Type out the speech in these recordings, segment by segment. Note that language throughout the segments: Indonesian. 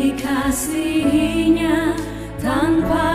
dikasihinya tanpa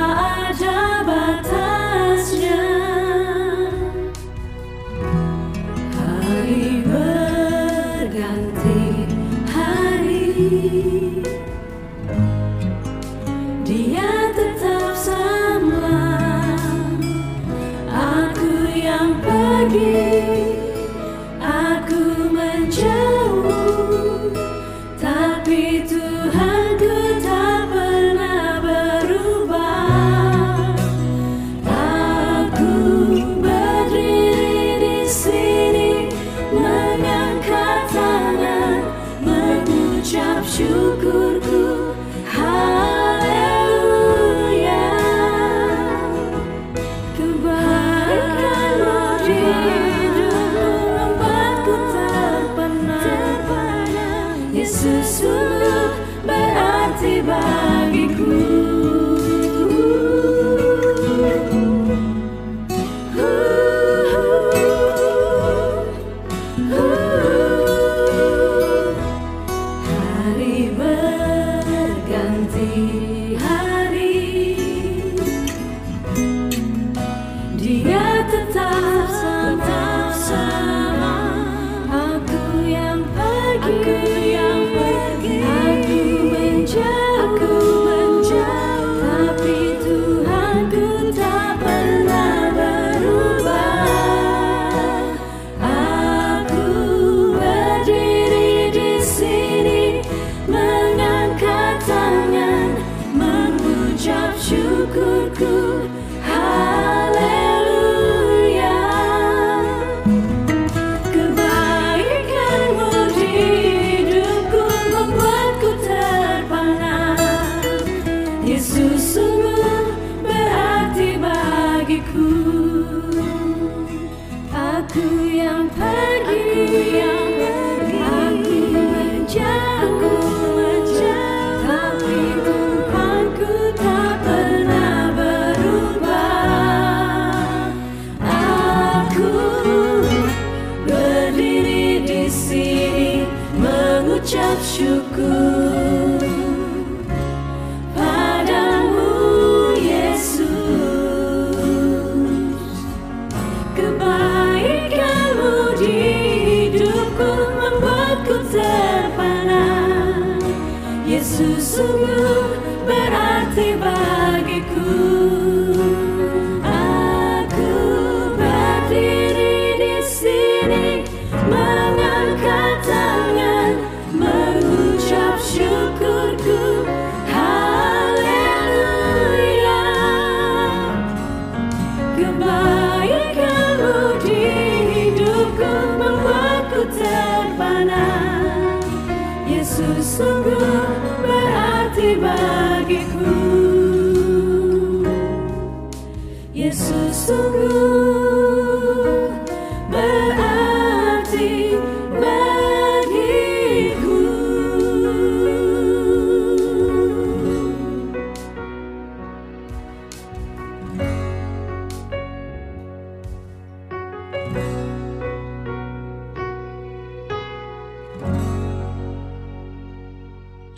so gör?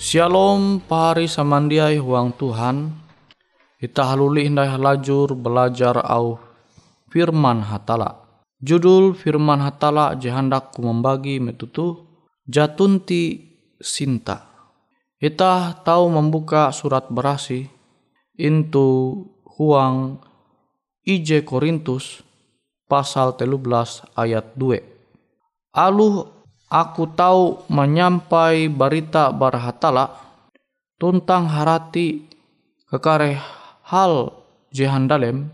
Shalom pari samandiai huang Tuhan. Kita haluli indai halajur belajar au firman hatala. Judul firman hatala ku membagi metutu jatunti sinta. Kita tahu membuka surat berasi into huang IJ Korintus pasal 13 ayat 2. Aluh aku tahu menyampai berita barhatala tuntang harati kekare hal jehandalem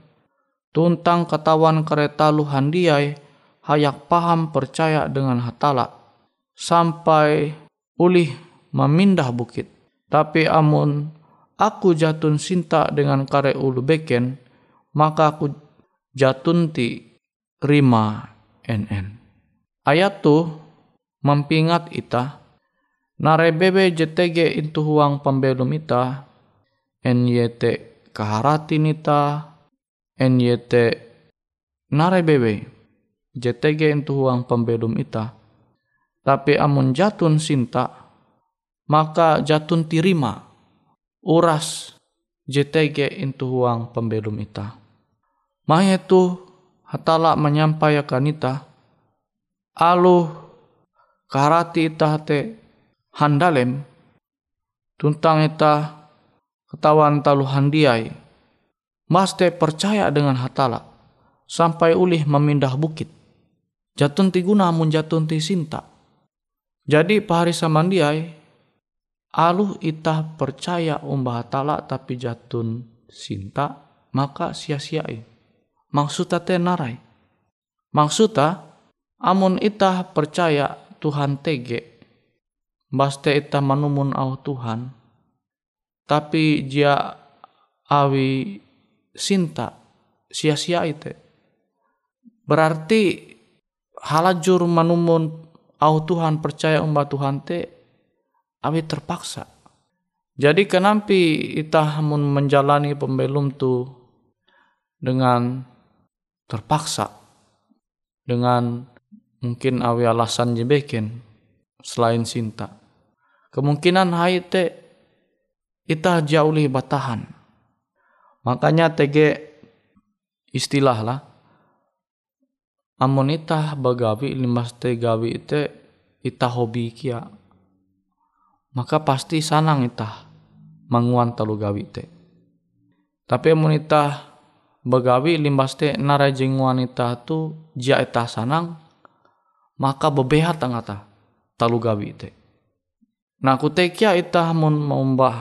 tuntang ketawan kereta luhandiai hayak paham percaya dengan hatala sampai ulih memindah bukit. Tapi amun aku jatun sinta dengan kare ulu beken maka aku jatun ti rima NN ayat tuh mampingat ita. Narebebe JTG itu huang pembelum ita. NYT kaharatin ita. NYT narebebe JTG itu huang pembelum ita. Tapi amun jatun sinta maka jatun tirima uras JTG itu huang pembelum ita. Maya itu hatala menyampaikan ita. Aluh karati ita te handalem. Tuntang ita ketawan talu handiai. Te percaya dengan hatala. Sampai ulih memindah bukit. Jatun ti guna mun jatun ti sinta. Jadi pahari samandiai aluh ita percaya umbah hatala tapi jatun sinta maka sia-siai maksudnya te narai. Maksudnya amun ita percaya Tuhan tege. Baste ita manumun au Tuhan. Tapi dia awi sinta sia-sia ite. Berarti halajur manumun au Tuhan percaya umba Tuhan te awi terpaksa. Jadi kenampi ita mun menjalani pembelum tu dengan terpaksa dengan mungkin awi alasan jebeken selain cinta kemungkinan hai te ita jauh batahan. Makanya tege istilah lah. Amun ita bagawi limas te gawi ite ita hobi kia. Maka pasti sanang ita manguan talu gawi te. Tapi amun ita bagawi limbas te narai jenguan ita tu jia ita sanang maka bebehat tangata talu gawi te. Nah kutekia ita mun maumbah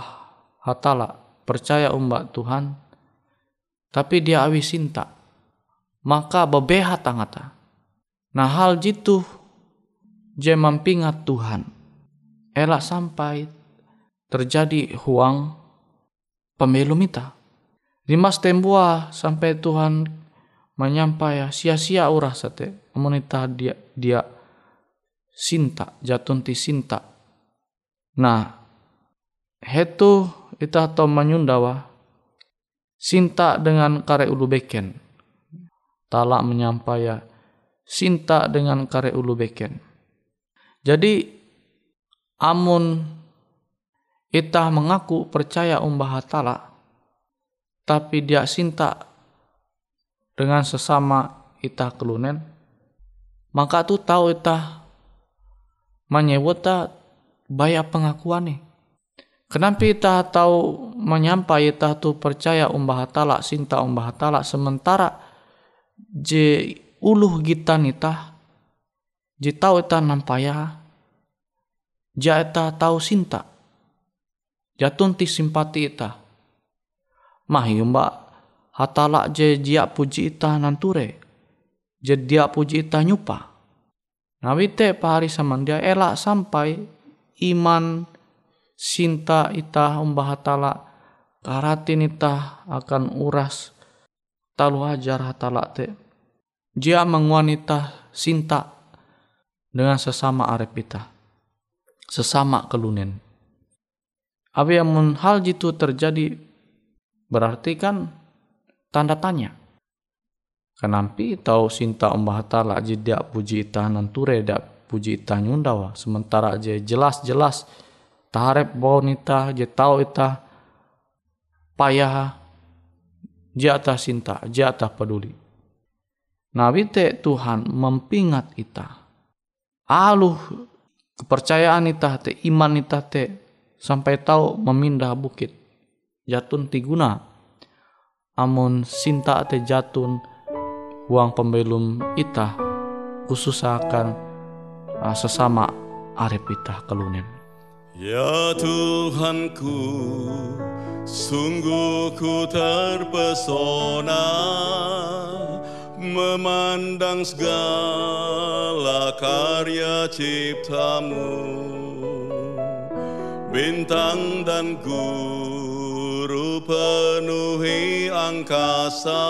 hatala percaya umba Tuhan tapi dia awi sinta maka bebehat tangata. Nah hal jitu je mampingat Tuhan elak sampai terjadi huang pemilu mita. Rimas tembua sampai Tuhan menyampai sia-sia urah sate. Amunita dia dia sinta jatun ti sinta. Nah hetu ita to menyundawa sinta dengan kare ulu beken. Talak menyampaya sinta dengan kare ulu beken. Jadi amun ita mengaku percaya umbah tala tapi dia sinta dengan sesama ita kelunen maka tu tahu ita menyebut bayar pengakuan nih. Kenapa ita tahu menyampai ita tu percaya umbah talak sinta umbah talak sementara je uluh kita nita je tahu ita nampaya ja ita tahu sinta jatun ti simpati ita mah mbak hatala je jia puji ita nanture dia puji ita nyupa. Nawite pahari samandia elak sampai iman sinta ita umbah hatala karatin ita akan uras talu ajar hatala te. Jia mengwanita sinta dengan sesama arep kita. Sesama kelunen. Apa yang hal jitu terjadi berarti kan tanda tanya. Kenampi tahu sinta umbah hatala jidia puji itah nanture dak puji itah nyundawa. Sementara je jelas-jelas taharep bonita je tahu itah payah jatah sinta, jatah peduli. Nabi te Tuhan mempingat ita. Aluh kepercayaan ita te iman ita te sampai tahu memindah bukit. Jatun tiguna. Amun sinta te jatun uang pembelum ita khusus akan uh, sesama arep ita kelunen. Ya Tuhanku, Sungguh ku terpesona memandang segala karya ciptamu Bintang dan guru penuhi angkasa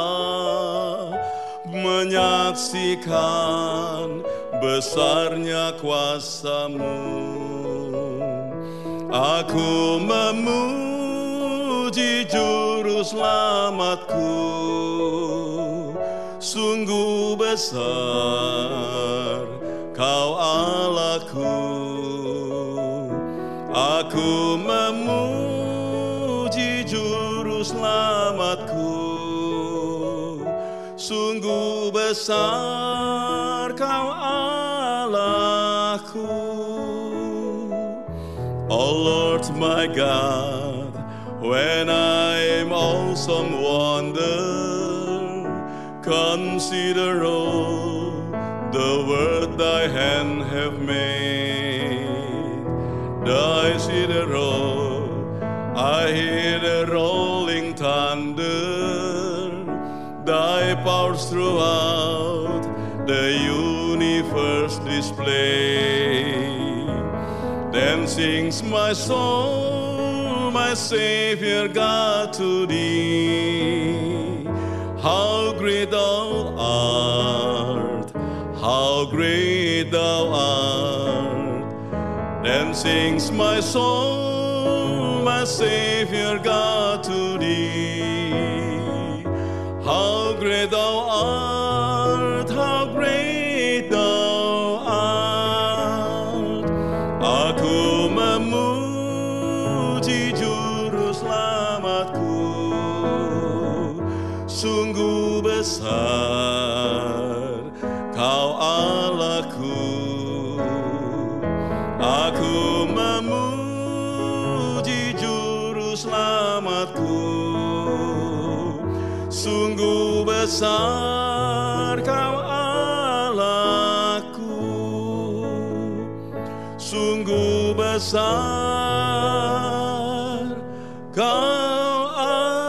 Menyaksikan besarnya kuasamu. Aku memuji juru selamatku. Sungguh besar kau Allahku. Aku memuji selamatku Sungguh besar kau Allahku Oh Lord my God when I'm awesome wonder, consider all the word thy hand have made. Thy the roll, I hear powers throughout the universe display. Then sings my soul my Savior God to thee. How great thou art, how great thou art. Then sings my soul, my Savior God to me da besar kau Allahku Sungguh besar kau Allahku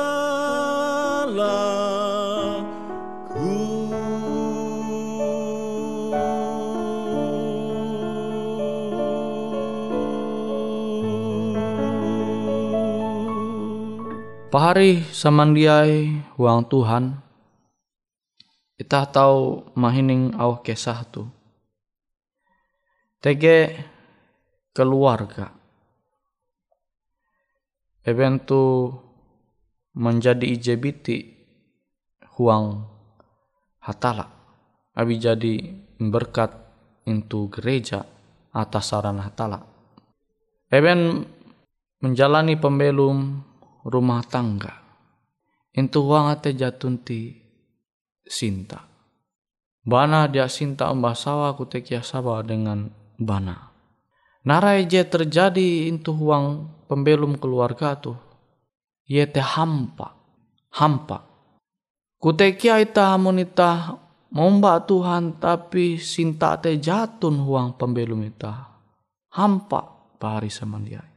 Pahari samandiai huang Tuhan. Kita tahu mahining au kisah tu. Tege keluarga. Ebentu menjadi ijebiti huang hatala. Abi jadi berkat into gereja atas saran hatala. Eben menjalani pembelum rumah tangga. Itu uang ate jatunti sinta. Bana dia sinta mbah sawa ku tekia sawa dengan bana. Narai je terjadi itu uang pembelum keluarga tuh. Ye te hampa. Hampa. Kutekia ita hamunita momba Tuhan tapi sinta te jatun huang pembelum ita. Hampa pahari samandiai.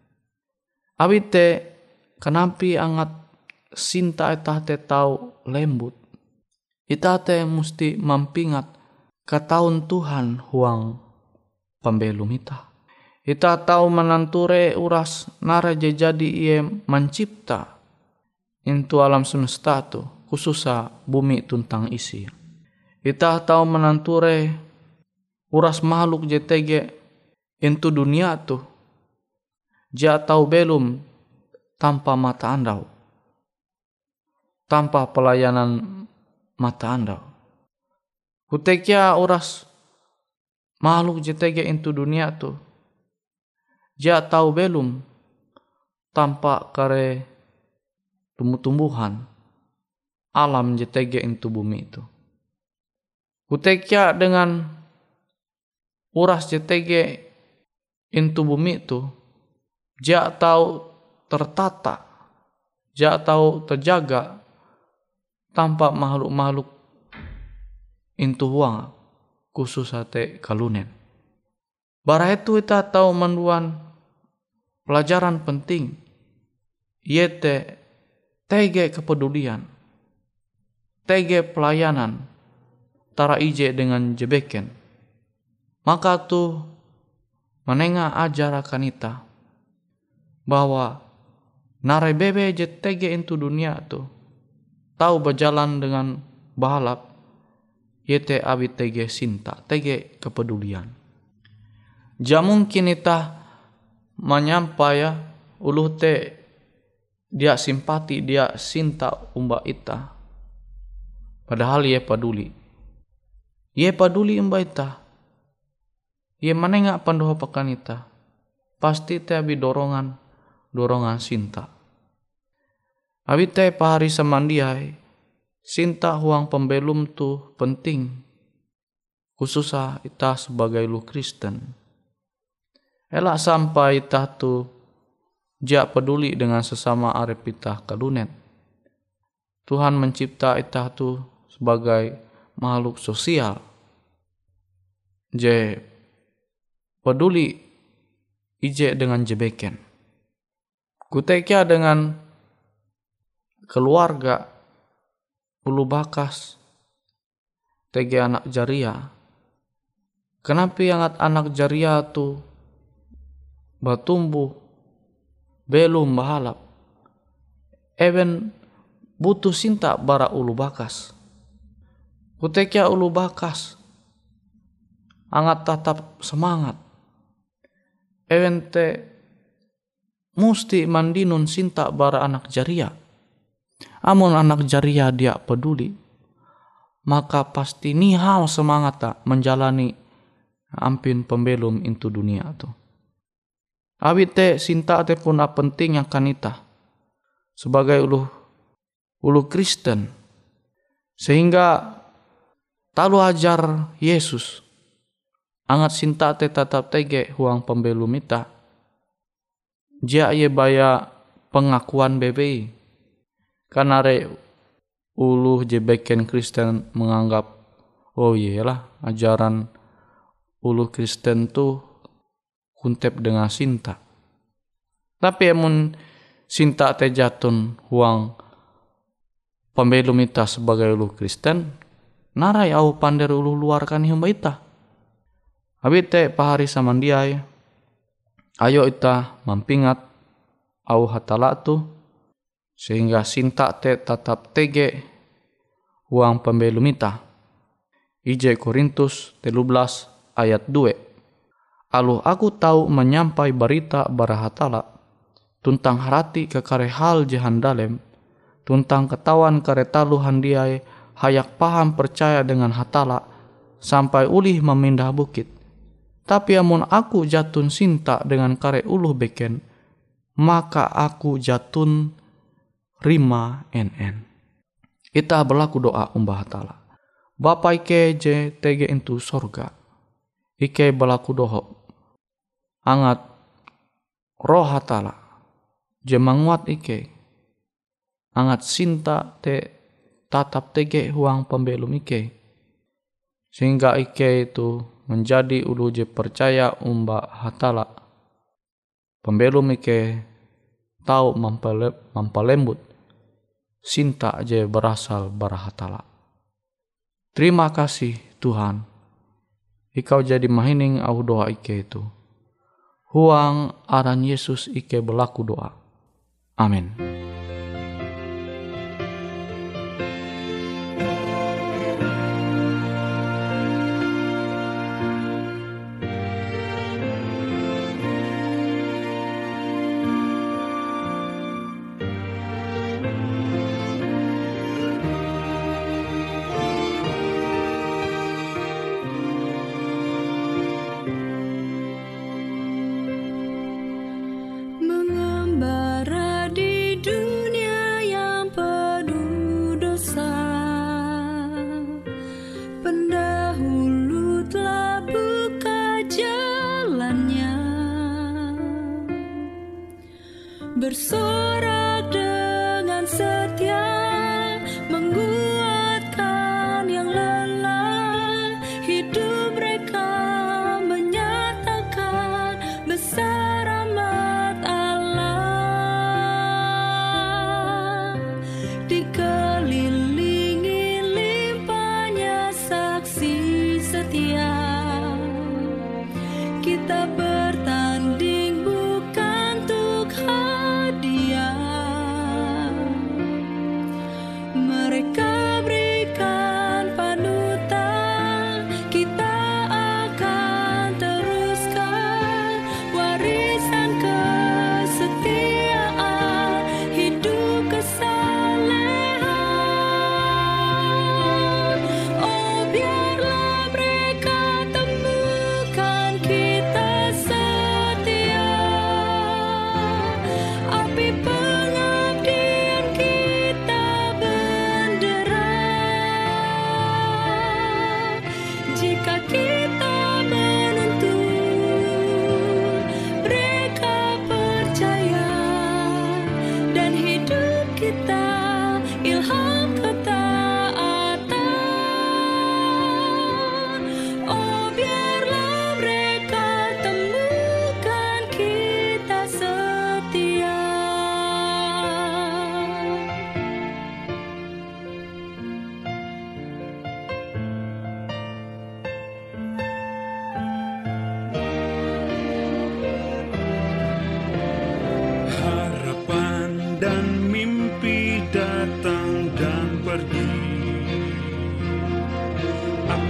Abi te kenampi angat sinta ita te tau lembut. Ita te musti mampingat kataun Tuhan huang pembelum ita. Ita tahu menanture uras nara je jadi ia mencipta intu alam semesta tu. khususnya bumi tuntang isi. Ita tahu menanture uras makhluk JTG into dunia tu. Ja tahu belum tanpa mata andau. Tanpa pelayanan mata andau. Kutekia uras makhluk JTG into dunia tu. Ja tahu belum tanpa kare tumbuh-tumbuhan alam JTG into bumi itu. Kutekia dengan uras JTG into bumi itu, ja tahu tertata, ja tahu terjaga tanpa makhluk-makhluk into huang khusus hati kalunen. Barah itu kita tahu menduan pelajaran penting yaitu tege kepedulian, tege pelayanan, tara ije dengan jebeken. Maka tu menengah ajar akan ita bahwa nare bebe je tege into dunia tu tahu berjalan dengan balap yete abi tege sinta tege kepedulian. Ja mungkin ita menyampai ya uluh te dia simpati dia sinta umba ita. Padahal ia peduli. Ia peduli umba ita. Ia manenga pandoho pakan ita. Pasti te abi dorongan dorongan sinta abi te pahari samandiai sinta huang pembelum tu penting khususnya ita sebagai lu Kristen elak sampai ita tu ja peduli dengan sesama arep itah kalunet. Tuhan mencipta itah tu sebagai makhluk sosial. Je peduli ije dengan jebeken. Kutekia dengan keluarga ulu bakas tege anak jaria. Kenapa yang anak jaria tu batumbuh belum bahalap. Even butuh sinta bara ulu bakas. Kutekia ulu bakas. Angat tetap semangat. Even te musti mandinun sinta bara anak jaria. Amun anak jaria dia peduli. Maka pasti nihal semangat tak menjalani ampin pembelum into dunia tuh. Awit te sinta te pun penting yang kanita sebagai ulu ulu Kristen sehingga talu ajar Yesus angat sinta te tetap tege huang pembelum ita jia ye baya pengakuan BBI karena re ulu jebeken Kristen menganggap oh iyalah ajaran ulu Kristen tuh kuntep dengan sinta. Tapi emun sinta te jatun huang pembelum ita sebagai ulu Kristen, narai au pander ulu luarkan hamba ita. Abi te pahari samandiai, ayo ita mampingat au hatala tu, sehingga sinta te tetap tege huang pembelum ita. IJ Korintus 13 ayat 2 Alu aku tahu menyampai berita barahatala tuntang harati ke kare hal jahandalem tuntang ketawan kare talu handiai hayak paham percaya dengan hatala sampai ulih memindah bukit. Tapi amun aku jatun sinta dengan kare uluh beken, maka aku jatun rima NN. Kita berlaku doa umbah hatala. Bapak ike je tege itu sorga. Ike berlaku doho angat roh hatala jemanguat ike angat sinta te tatap tege huang pembelum ike sehingga ike itu menjadi ulu je percaya umba hatala pembelum ike tahu mampale, mampalembut sinta je berasal barahatala terima kasih Tuhan Ikau jadi mahining au doa ike itu huang aran Yesus ike berlaku doa. Amin.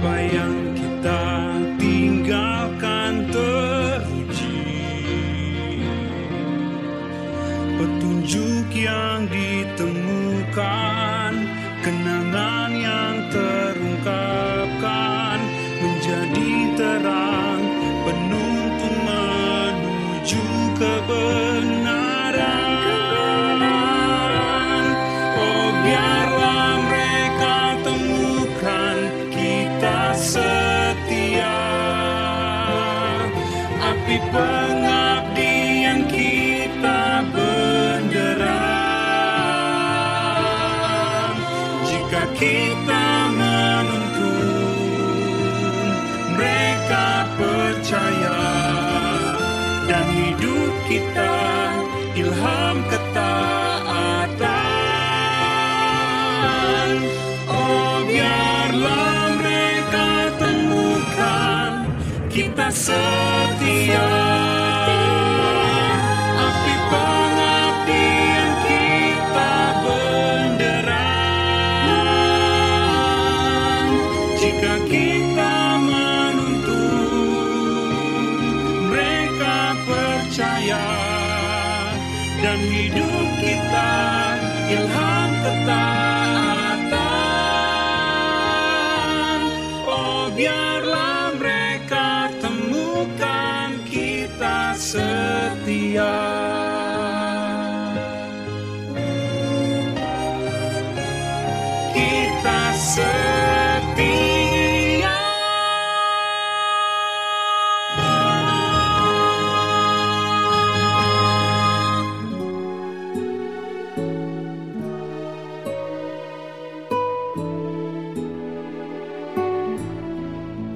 Apa yang kita tinggalkan teruji? Petunjuk yang ditemukan Jika kita hidup kita. Ilham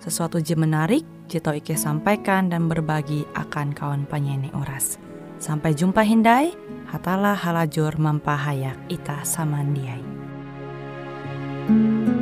sesuatu je menarik, Jito Ike sampaikan dan berbagi akan kawan penyanyi Oras. Sampai jumpa Hindai, Hatala halajur mampahayak ita samandiai. Dan